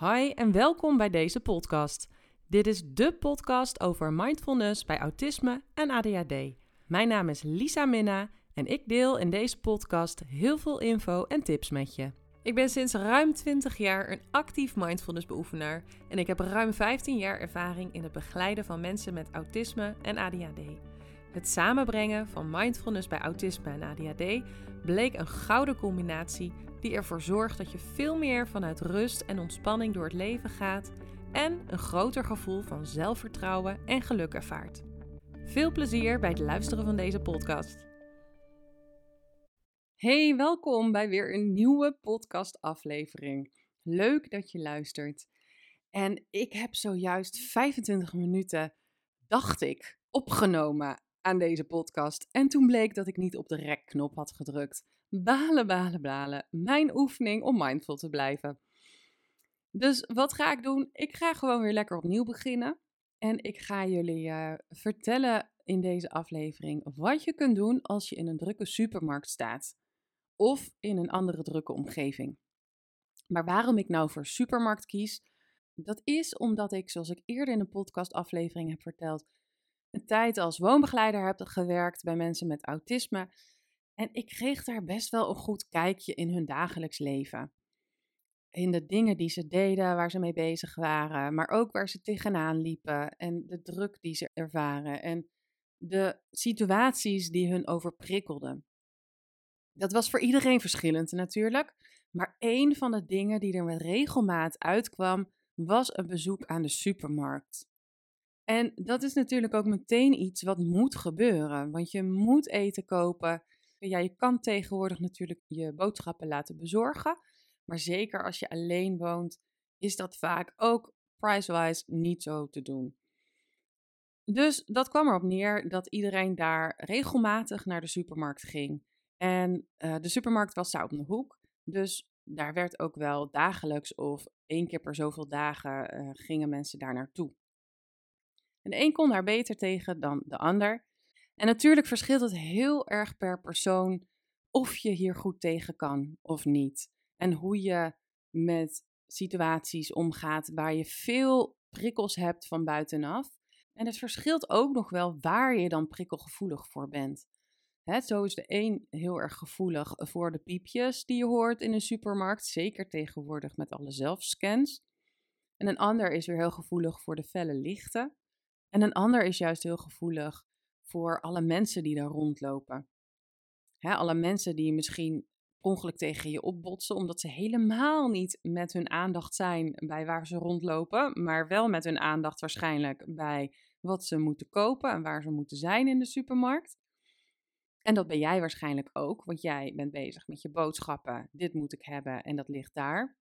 Hi en welkom bij deze podcast. Dit is de podcast over mindfulness bij autisme en ADHD. Mijn naam is Lisa Minna en ik deel in deze podcast heel veel info en tips met je. Ik ben sinds ruim 20 jaar een actief mindfulness beoefenaar en ik heb ruim 15 jaar ervaring in het begeleiden van mensen met autisme en ADHD. Het samenbrengen van mindfulness bij autisme en ADHD bleek een gouden combinatie die ervoor zorgt dat je veel meer vanuit rust en ontspanning door het leven gaat en een groter gevoel van zelfvertrouwen en geluk ervaart. Veel plezier bij het luisteren van deze podcast. Hey, welkom bij weer een nieuwe podcastaflevering. Leuk dat je luistert. En ik heb zojuist 25 minuten, dacht ik, opgenomen aan deze podcast. En toen bleek dat ik niet op de rekknop had gedrukt. Balen, balen, balen. Mijn oefening om mindful te blijven. Dus wat ga ik doen? Ik ga gewoon weer lekker opnieuw beginnen. En ik ga jullie uh, vertellen in deze aflevering wat je kunt doen als je in een drukke supermarkt staat. Of in een andere drukke omgeving. Maar waarom ik nou voor supermarkt kies, dat is omdat ik, zoals ik eerder in een podcastaflevering heb verteld, een tijd als woonbegeleider heb gewerkt bij mensen met autisme. En ik kreeg daar best wel een goed kijkje in hun dagelijks leven. In de dingen die ze deden, waar ze mee bezig waren, maar ook waar ze tegenaan liepen en de druk die ze ervaren en de situaties die hun overprikkelden. Dat was voor iedereen verschillend natuurlijk, maar een van de dingen die er met regelmaat uitkwam, was een bezoek aan de supermarkt. En dat is natuurlijk ook meteen iets wat moet gebeuren, want je moet eten kopen. Ja, je kan tegenwoordig natuurlijk je boodschappen laten bezorgen, maar zeker als je alleen woont, is dat vaak ook price-wise niet zo te doen. Dus dat kwam erop neer dat iedereen daar regelmatig naar de supermarkt ging. En uh, de supermarkt was daar op de hoek, dus daar werd ook wel dagelijks of één keer per zoveel dagen uh, gingen mensen daar naartoe. En de een kon daar beter tegen dan de ander. En natuurlijk verschilt het heel erg per persoon of je hier goed tegen kan of niet. En hoe je met situaties omgaat waar je veel prikkels hebt van buitenaf. En het verschilt ook nog wel waar je dan prikkelgevoelig voor bent. zo is de een heel erg gevoelig voor de piepjes die je hoort in een supermarkt, zeker tegenwoordig met alle zelfscans. En een ander is weer heel gevoelig voor de felle lichten. En een ander is juist heel gevoelig voor alle mensen die daar rondlopen. Hè, alle mensen die misschien ongeluk tegen je opbotsen, omdat ze helemaal niet met hun aandacht zijn bij waar ze rondlopen, maar wel met hun aandacht waarschijnlijk bij wat ze moeten kopen en waar ze moeten zijn in de supermarkt. En dat ben jij waarschijnlijk ook, want jij bent bezig met je boodschappen. Dit moet ik hebben en dat ligt daar.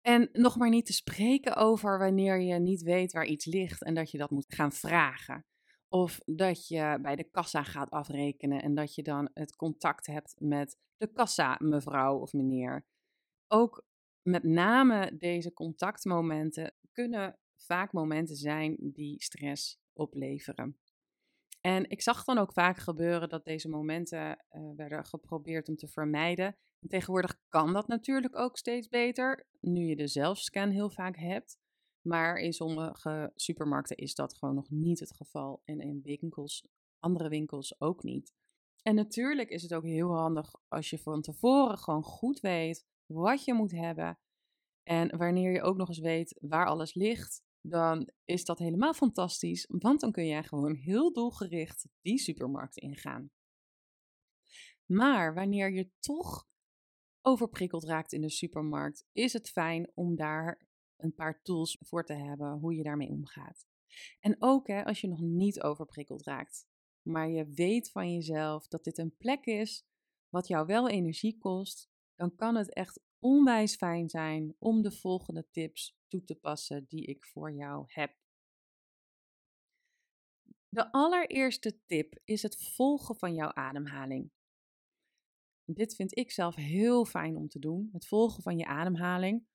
En nog maar niet te spreken over wanneer je niet weet waar iets ligt en dat je dat moet gaan vragen. Of dat je bij de kassa gaat afrekenen en dat je dan het contact hebt met de kassa, mevrouw of meneer. Ook met name deze contactmomenten kunnen vaak momenten zijn die stress opleveren. En ik zag dan ook vaak gebeuren dat deze momenten uh, werden geprobeerd om te vermijden. En tegenwoordig kan dat natuurlijk ook steeds beter, nu je de zelfscan heel vaak hebt. Maar in sommige supermarkten is dat gewoon nog niet het geval. En in winkels, andere winkels ook niet. En natuurlijk is het ook heel handig als je van tevoren gewoon goed weet wat je moet hebben. En wanneer je ook nog eens weet waar alles ligt, dan is dat helemaal fantastisch. Want dan kun jij gewoon heel doelgericht die supermarkt ingaan. Maar wanneer je toch overprikkeld raakt in de supermarkt, is het fijn om daar een paar tools voor te hebben hoe je daarmee omgaat. En ook hè, als je nog niet overprikkeld raakt, maar je weet van jezelf dat dit een plek is wat jou wel energie kost, dan kan het echt onwijs fijn zijn om de volgende tips toe te passen die ik voor jou heb. De allereerste tip is het volgen van jouw ademhaling. Dit vind ik zelf heel fijn om te doen, het volgen van je ademhaling.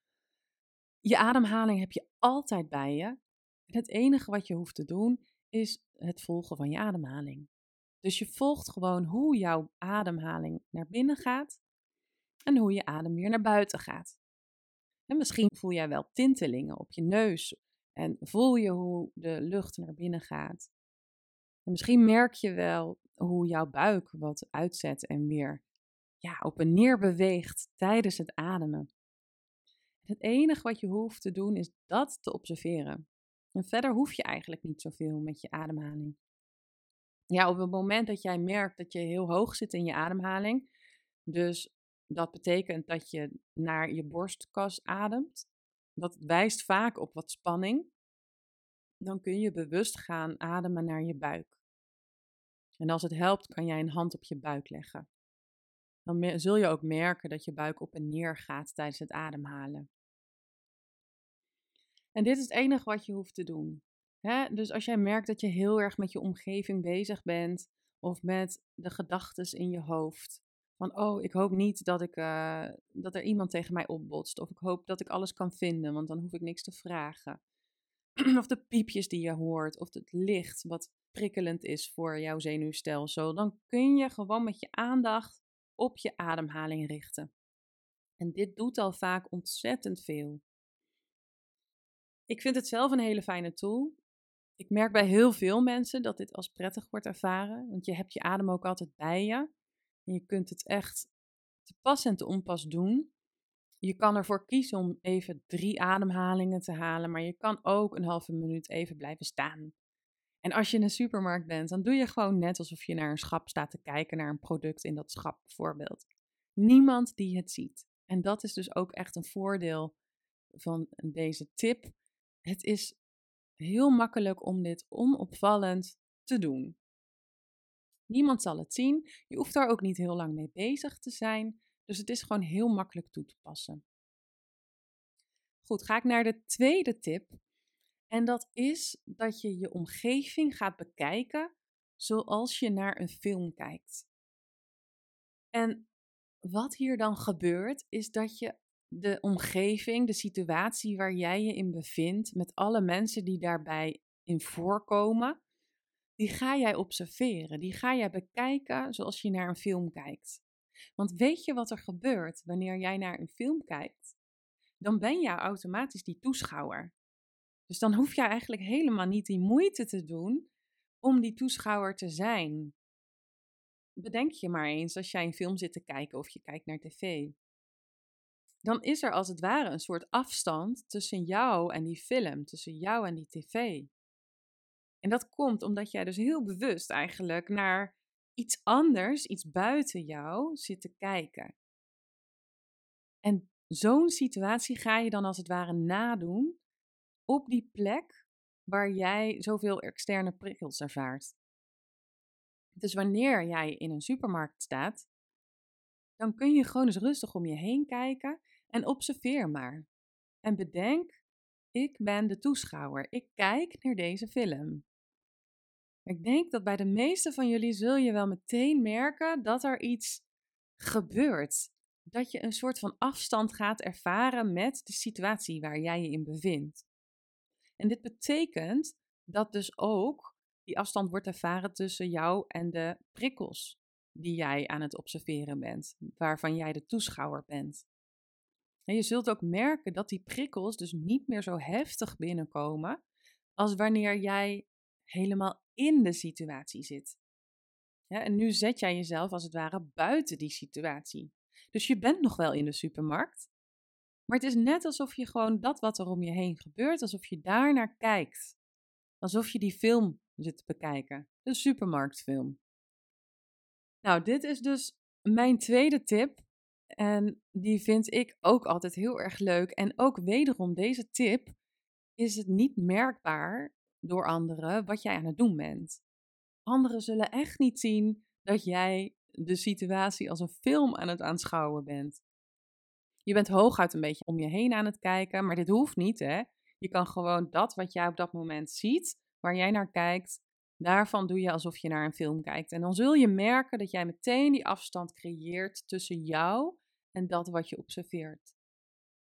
Je ademhaling heb je altijd bij je. Het enige wat je hoeft te doen is het volgen van je ademhaling. Dus je volgt gewoon hoe jouw ademhaling naar binnen gaat en hoe je adem weer naar buiten gaat. En misschien voel jij wel tintelingen op je neus en voel je hoe de lucht naar binnen gaat. En misschien merk je wel hoe jouw buik wat uitzet en weer ja, op en neer beweegt tijdens het ademen. Het enige wat je hoeft te doen is dat te observeren. En verder hoef je eigenlijk niet zoveel met je ademhaling. Ja, op het moment dat jij merkt dat je heel hoog zit in je ademhaling, dus dat betekent dat je naar je borstkas ademt, dat wijst vaak op wat spanning, dan kun je bewust gaan ademen naar je buik. En als het helpt, kan jij een hand op je buik leggen. Dan zul je ook merken dat je buik op en neer gaat tijdens het ademhalen. En dit is het enige wat je hoeft te doen. Dus als jij merkt dat je heel erg met je omgeving bezig bent, of met de gedachten in je hoofd, van oh, ik hoop niet dat, ik, uh, dat er iemand tegen mij opbotst, of ik hoop dat ik alles kan vinden, want dan hoef ik niks te vragen. of de piepjes die je hoort, of het licht wat prikkelend is voor jouw zenuwstelsel, dan kun je gewoon met je aandacht op je ademhaling richten. En dit doet al vaak ontzettend veel. Ik vind het zelf een hele fijne tool. Ik merk bij heel veel mensen dat dit als prettig wordt ervaren, want je hebt je adem ook altijd bij je. En je kunt het echt te pas en te onpas doen. Je kan ervoor kiezen om even drie ademhalingen te halen, maar je kan ook een halve minuut even blijven staan. En als je in een supermarkt bent, dan doe je gewoon net alsof je naar een schap staat te kijken naar een product in dat schap bijvoorbeeld. Niemand die het ziet. En dat is dus ook echt een voordeel van deze tip. Het is heel makkelijk om dit onopvallend te doen. Niemand zal het zien. Je hoeft daar ook niet heel lang mee bezig te zijn. Dus het is gewoon heel makkelijk toe te passen. Goed, ga ik naar de tweede tip. En dat is dat je je omgeving gaat bekijken zoals je naar een film kijkt. En wat hier dan gebeurt, is dat je de omgeving, de situatie waar jij je in bevindt, met alle mensen die daarbij in voorkomen, die ga jij observeren, die ga jij bekijken zoals je naar een film kijkt. Want weet je wat er gebeurt wanneer jij naar een film kijkt? Dan ben je automatisch die toeschouwer. Dus dan hoef je eigenlijk helemaal niet die moeite te doen om die toeschouwer te zijn. Bedenk je maar eens als jij een film zit te kijken of je kijkt naar tv. Dan is er als het ware een soort afstand tussen jou en die film, tussen jou en die tv. En dat komt omdat jij dus heel bewust eigenlijk naar iets anders, iets buiten jou zit te kijken. En zo'n situatie ga je dan als het ware nadoen op die plek waar jij zoveel externe prikkels ervaart. Dus wanneer jij in een supermarkt staat, dan kun je gewoon eens rustig om je heen kijken en observeer maar. En bedenk, ik ben de toeschouwer. Ik kijk naar deze film. Ik denk dat bij de meeste van jullie zul je wel meteen merken dat er iets gebeurt. Dat je een soort van afstand gaat ervaren met de situatie waar jij je in bevindt. En dit betekent dat dus ook die afstand wordt ervaren tussen jou en de prikkels die jij aan het observeren bent, waarvan jij de toeschouwer bent. En je zult ook merken dat die prikkels dus niet meer zo heftig binnenkomen als wanneer jij helemaal in de situatie zit. Ja, en nu zet jij jezelf als het ware buiten die situatie. Dus je bent nog wel in de supermarkt, maar het is net alsof je gewoon dat wat er om je heen gebeurt, alsof je daar naar kijkt. Alsof je die film zit te bekijken, de supermarktfilm. Nou, dit is dus mijn tweede tip. En die vind ik ook altijd heel erg leuk. En ook wederom, deze tip is het niet merkbaar door anderen wat jij aan het doen bent. Anderen zullen echt niet zien dat jij de situatie als een film aan het aanschouwen bent. Je bent hooguit een beetje om je heen aan het kijken, maar dit hoeft niet, hè? Je kan gewoon dat wat jij op dat moment ziet, waar jij naar kijkt, daarvan doe je alsof je naar een film kijkt. En dan zul je merken dat jij meteen die afstand creëert tussen jou en dat wat je observeert.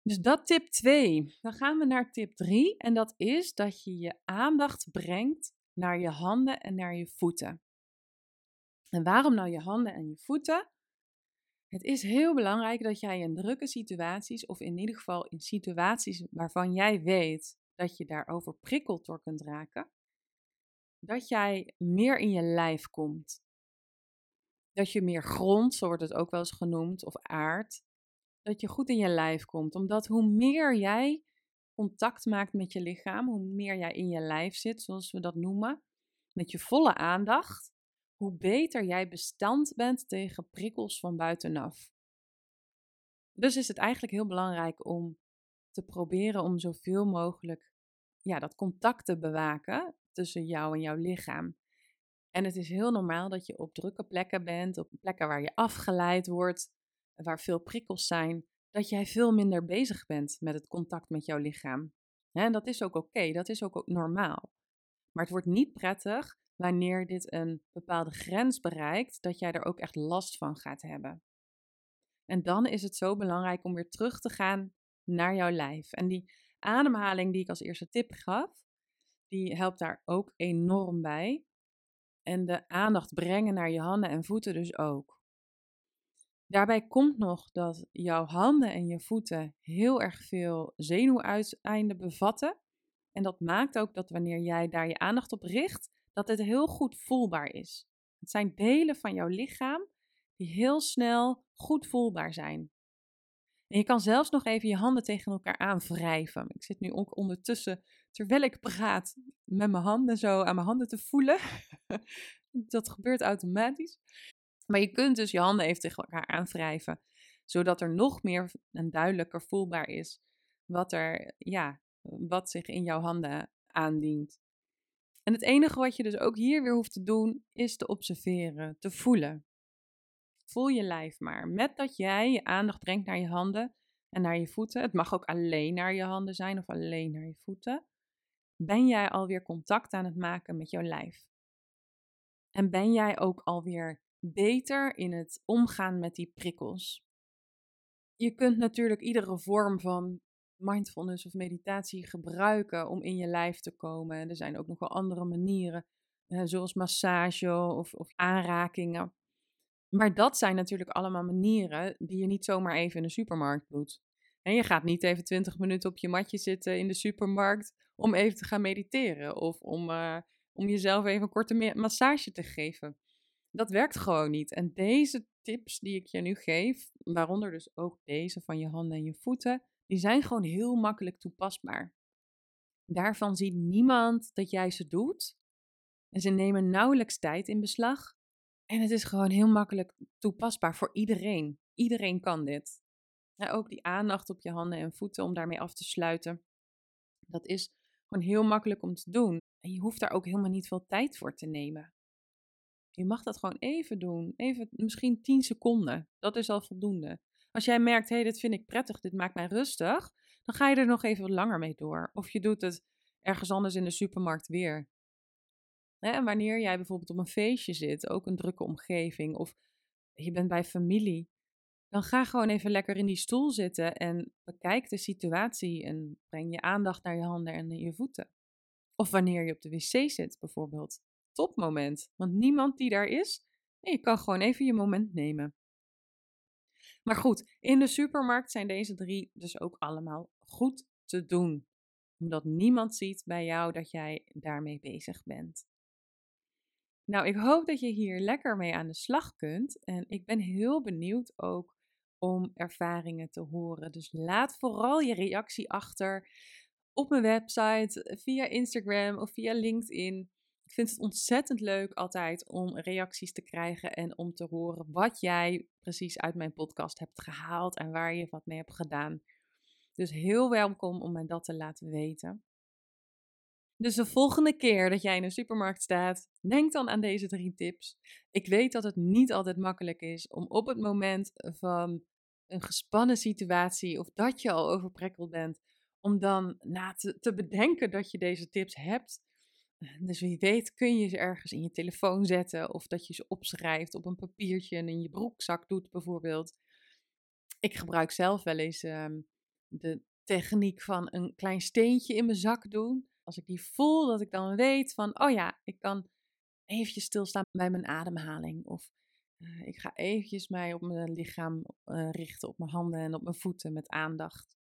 Dus dat tip 2. Dan gaan we naar tip 3 en dat is dat je je aandacht brengt naar je handen en naar je voeten. En waarom nou je handen en je voeten? Het is heel belangrijk dat jij in drukke situaties, of in ieder geval in situaties waarvan jij weet dat je daarover prikkeld door kunt raken, dat jij meer in je lijf komt. Dat je meer grond, zo wordt het ook wel eens genoemd, of aard, dat je goed in je lijf komt. Omdat hoe meer jij contact maakt met je lichaam, hoe meer jij in je lijf zit, zoals we dat noemen, met je volle aandacht, hoe beter jij bestand bent tegen prikkels van buitenaf. Dus is het eigenlijk heel belangrijk om te proberen om zoveel mogelijk ja, dat contact te bewaken tussen jou en jouw lichaam. En het is heel normaal dat je op drukke plekken bent, op plekken waar je afgeleid wordt, waar veel prikkels zijn, dat jij veel minder bezig bent met het contact met jouw lichaam. En dat is ook oké, dat is ook normaal. Maar het wordt niet prettig wanneer dit een bepaalde grens bereikt, dat jij er ook echt last van gaat hebben. En dan is het zo belangrijk om weer terug te gaan naar jouw lijf. En die ademhaling die ik als eerste tip gaf, die helpt daar ook enorm bij. En de aandacht brengen naar je handen en voeten dus ook. Daarbij komt nog dat jouw handen en je voeten heel erg veel zenuwuiteinden bevatten. En dat maakt ook dat wanneer jij daar je aandacht op richt, dat het heel goed voelbaar is. Het zijn delen van jouw lichaam die heel snel goed voelbaar zijn. En je kan zelfs nog even je handen tegen elkaar aanwrijven. Ik zit nu ook ondertussen, terwijl ik praat, met mijn handen zo aan mijn handen te voelen. dat gebeurt automatisch. Maar je kunt dus je handen even tegen elkaar aanwrijven, zodat er nog meer en duidelijker voelbaar is wat, er, ja, wat zich in jouw handen aandient. En het enige wat je dus ook hier weer hoeft te doen, is te observeren, te voelen. Voel je lijf maar. Met dat jij je aandacht brengt naar je handen en naar je voeten. Het mag ook alleen naar je handen zijn of alleen naar je voeten. Ben jij alweer contact aan het maken met jouw lijf? En ben jij ook alweer beter in het omgaan met die prikkels? Je kunt natuurlijk iedere vorm van mindfulness of meditatie gebruiken om in je lijf te komen. Er zijn ook nog wel andere manieren, eh, zoals massage of, of aanrakingen. Maar dat zijn natuurlijk allemaal manieren die je niet zomaar even in de supermarkt doet. En je gaat niet even 20 minuten op je matje zitten in de supermarkt om even te gaan mediteren of om, uh, om jezelf even een korte massage te geven. Dat werkt gewoon niet. En deze tips die ik je nu geef, waaronder dus ook deze van je handen en je voeten, die zijn gewoon heel makkelijk toepasbaar. Daarvan ziet niemand dat jij ze doet. En ze nemen nauwelijks tijd in beslag. En het is gewoon heel makkelijk toepasbaar voor iedereen. Iedereen kan dit. Ook die aandacht op je handen en voeten om daarmee af te sluiten. Dat is gewoon heel makkelijk om te doen. En je hoeft daar ook helemaal niet veel tijd voor te nemen. Je mag dat gewoon even doen. Even, misschien 10 seconden. Dat is al voldoende. Als jij merkt, hé, hey, dit vind ik prettig, dit maakt mij rustig, dan ga je er nog even wat langer mee door. Of je doet het ergens anders in de supermarkt weer. En wanneer jij bijvoorbeeld op een feestje zit, ook een drukke omgeving, of je bent bij familie, dan ga gewoon even lekker in die stoel zitten en bekijk de situatie en breng je aandacht naar je handen en je voeten. Of wanneer je op de wc zit, bijvoorbeeld. Topmoment, want niemand die daar is, je kan gewoon even je moment nemen. Maar goed, in de supermarkt zijn deze drie dus ook allemaal goed te doen. Omdat niemand ziet bij jou dat jij daarmee bezig bent. Nou, ik hoop dat je hier lekker mee aan de slag kunt. En ik ben heel benieuwd ook om ervaringen te horen. Dus laat vooral je reactie achter op mijn website, via Instagram of via LinkedIn. Ik vind het ontzettend leuk altijd om reacties te krijgen en om te horen wat jij precies uit mijn podcast hebt gehaald en waar je wat mee hebt gedaan. Dus heel welkom om mij dat te laten weten. Dus de volgende keer dat jij in een supermarkt staat, denk dan aan deze drie tips. Ik weet dat het niet altijd makkelijk is om op het moment van een gespannen situatie of dat je al overprikkeld bent, om dan na te, te bedenken dat je deze tips hebt. Dus wie weet kun je ze ergens in je telefoon zetten of dat je ze opschrijft op een papiertje en in je broekzak doet bijvoorbeeld. Ik gebruik zelf wel eens ehm, de techniek van een klein steentje in mijn zak doen. Als ik die voel, dat ik dan weet van, oh ja, ik kan eventjes stilstaan bij mijn ademhaling. Of Eh, ik ga eventjes mij op mijn lichaam uh, richten, op mijn handen en op mijn voeten met aandacht.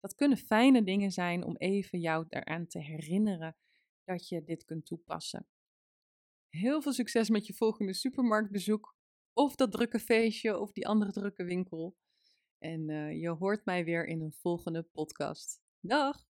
Dat kunnen fijne dingen zijn om even jou eraan te herinneren dat je dit kunt toepassen. Heel veel succes met je volgende supermarktbezoek, of dat drukke feestje, of die andere drukke winkel. En uh, je hoort mij weer in een volgende podcast. Dag!